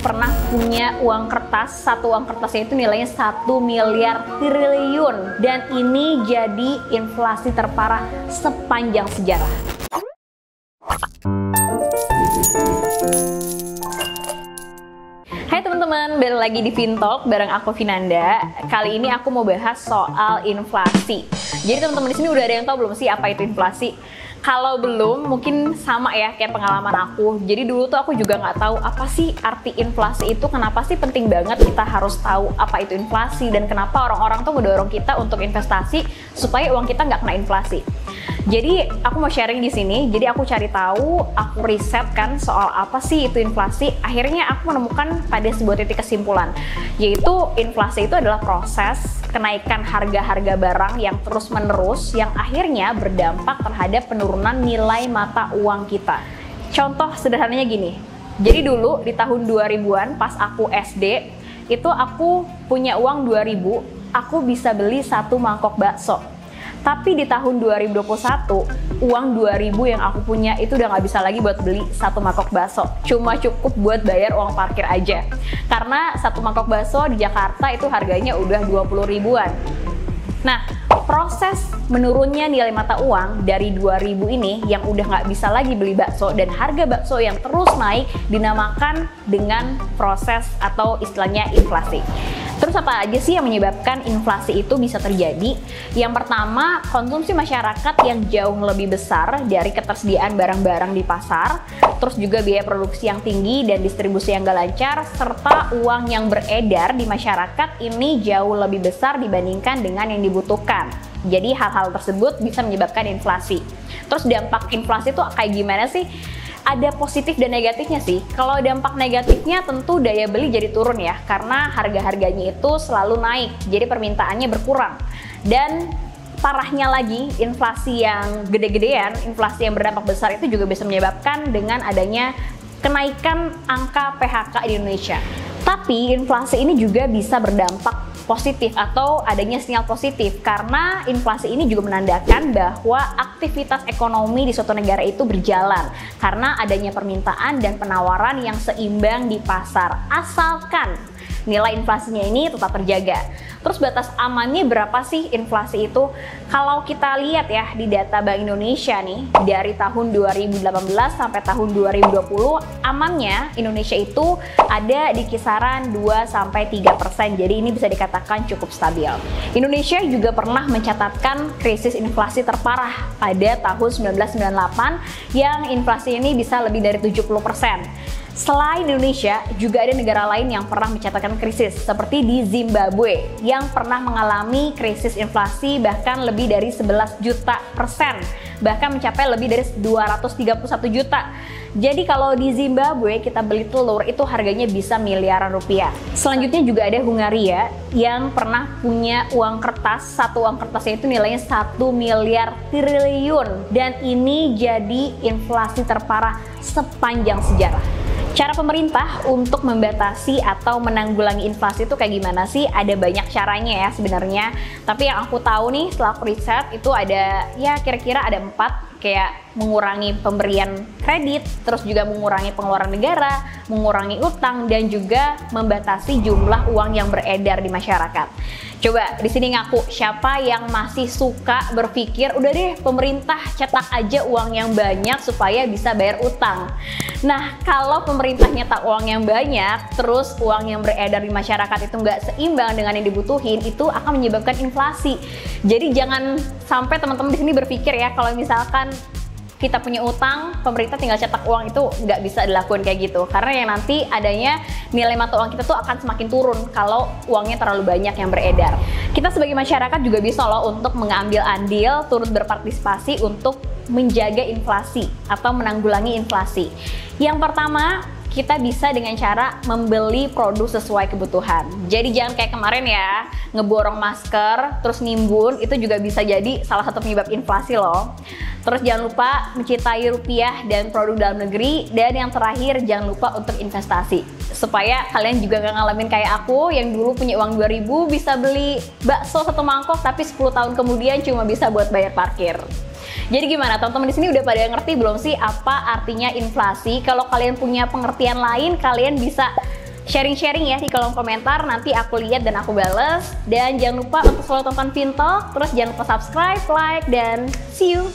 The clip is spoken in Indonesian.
pernah punya uang kertas satu uang kertasnya itu nilainya satu miliar triliun dan ini jadi inflasi terparah sepanjang sejarah Hai teman-teman, balik lagi di Fintalk bareng aku Vinanda. Kali ini aku mau bahas soal inflasi. Jadi teman-teman di sini udah ada yang tahu belum sih apa itu inflasi? Kalau belum, mungkin sama ya kayak pengalaman aku. Jadi dulu tuh aku juga nggak tahu apa sih arti inflasi itu, kenapa sih penting banget kita harus tahu apa itu inflasi dan kenapa orang-orang tuh mendorong kita untuk investasi supaya uang kita nggak kena inflasi. Jadi aku mau sharing di sini. Jadi aku cari tahu, aku riset kan soal apa sih itu inflasi. Akhirnya aku menemukan pada sebuah titik kesimpulan, yaitu inflasi itu adalah proses kenaikan harga-harga barang yang terus-menerus yang akhirnya berdampak terhadap penurunan nilai mata uang kita. Contoh sederhananya gini. Jadi dulu di tahun 2000-an pas aku SD, itu aku punya uang 2000, aku bisa beli satu mangkok bakso tapi di tahun 2021, uang 2000 yang aku punya itu udah nggak bisa lagi buat beli satu mangkok bakso. Cuma cukup buat bayar uang parkir aja. Karena satu mangkok bakso di Jakarta itu harganya udah 20 ribuan. Nah, proses menurunnya nilai mata uang dari 2000 ini yang udah nggak bisa lagi beli bakso dan harga bakso yang terus naik dinamakan dengan proses atau istilahnya inflasi. Terus apa aja sih yang menyebabkan inflasi itu bisa terjadi? Yang pertama, konsumsi masyarakat yang jauh lebih besar dari ketersediaan barang-barang di pasar, terus juga biaya produksi yang tinggi dan distribusi yang gak lancar, serta uang yang beredar di masyarakat ini jauh lebih besar dibandingkan dengan yang dibutuhkan. Jadi hal-hal tersebut bisa menyebabkan inflasi. Terus dampak inflasi itu kayak gimana sih? Ada positif dan negatifnya sih. Kalau dampak negatifnya tentu daya beli jadi turun ya, karena harga-harganya itu selalu naik, jadi permintaannya berkurang. Dan parahnya lagi, inflasi yang gede-gedean, inflasi yang berdampak besar itu juga bisa menyebabkan dengan adanya kenaikan angka PHK di Indonesia. Tapi inflasi ini juga bisa berdampak positif atau adanya sinyal positif. Karena inflasi ini juga menandakan bahwa aktivitas ekonomi di suatu negara itu berjalan. Karena adanya permintaan dan penawaran yang seimbang di pasar. Asalkan nilai inflasinya ini tetap terjaga. Terus batas amannya berapa sih inflasi itu? Kalau kita lihat ya di data Bank Indonesia nih dari tahun 2018 sampai tahun 2020 amannya Indonesia itu ada di kisaran 2 sampai 3 persen. Jadi ini bisa dikatakan cukup stabil. Indonesia juga pernah mencatatkan krisis inflasi terparah pada tahun 1998 yang inflasi ini bisa lebih dari 70 persen. Selain Indonesia, juga ada negara lain yang pernah mencatatkan krisis, seperti di Zimbabwe, yang pernah mengalami krisis inflasi bahkan lebih dari 11 juta persen, bahkan mencapai lebih dari 231 juta. Jadi kalau di Zimbabwe kita beli telur itu harganya bisa miliaran rupiah. Selanjutnya juga ada Hungaria yang pernah punya uang kertas, satu uang kertasnya itu nilainya 1 miliar triliun dan ini jadi inflasi terparah sepanjang sejarah. Cara pemerintah untuk membatasi atau menanggulangi inflasi itu kayak gimana sih? Ada banyak caranya ya sebenarnya. Tapi yang aku tahu nih setelah aku riset itu ada ya kira-kira ada empat kayak mengurangi pemberian kredit, terus juga mengurangi pengeluaran negara, mengurangi utang dan juga membatasi jumlah uang yang beredar di masyarakat. Coba di sini ngaku siapa yang masih suka berpikir udah deh pemerintah cetak aja uang yang banyak supaya bisa bayar utang. Nah kalau pemerintah nyetak uang yang banyak, terus uang yang beredar di masyarakat itu nggak seimbang dengan yang dibutuhin, itu akan menyebabkan inflasi. Jadi jangan sampai teman-teman di sini berpikir ya kalau misalkan kita punya utang, pemerintah tinggal cetak uang itu nggak bisa dilakukan kayak gitu. Karena yang nanti adanya nilai mata uang kita tuh akan semakin turun kalau uangnya terlalu banyak yang beredar. Kita sebagai masyarakat juga bisa loh untuk mengambil andil, turut berpartisipasi untuk menjaga inflasi atau menanggulangi inflasi. Yang pertama, kita bisa dengan cara membeli produk sesuai kebutuhan. Jadi jangan kayak kemarin ya, ngeborong masker, terus nimbun, itu juga bisa jadi salah satu penyebab inflasi loh. Terus jangan lupa mencintai rupiah dan produk dalam negeri. Dan yang terakhir, jangan lupa untuk investasi. Supaya kalian juga gak ngalamin kayak aku yang dulu punya uang 2000 bisa beli bakso satu mangkok tapi 10 tahun kemudian cuma bisa buat bayar parkir. Jadi gimana teman-teman di sini udah pada ngerti belum sih apa artinya inflasi? Kalau kalian punya pengertian lain, kalian bisa sharing-sharing ya di kolom komentar. Nanti aku lihat dan aku bales. Dan jangan lupa untuk selalu tonton Vintalk. Terus jangan lupa subscribe, like, dan see you.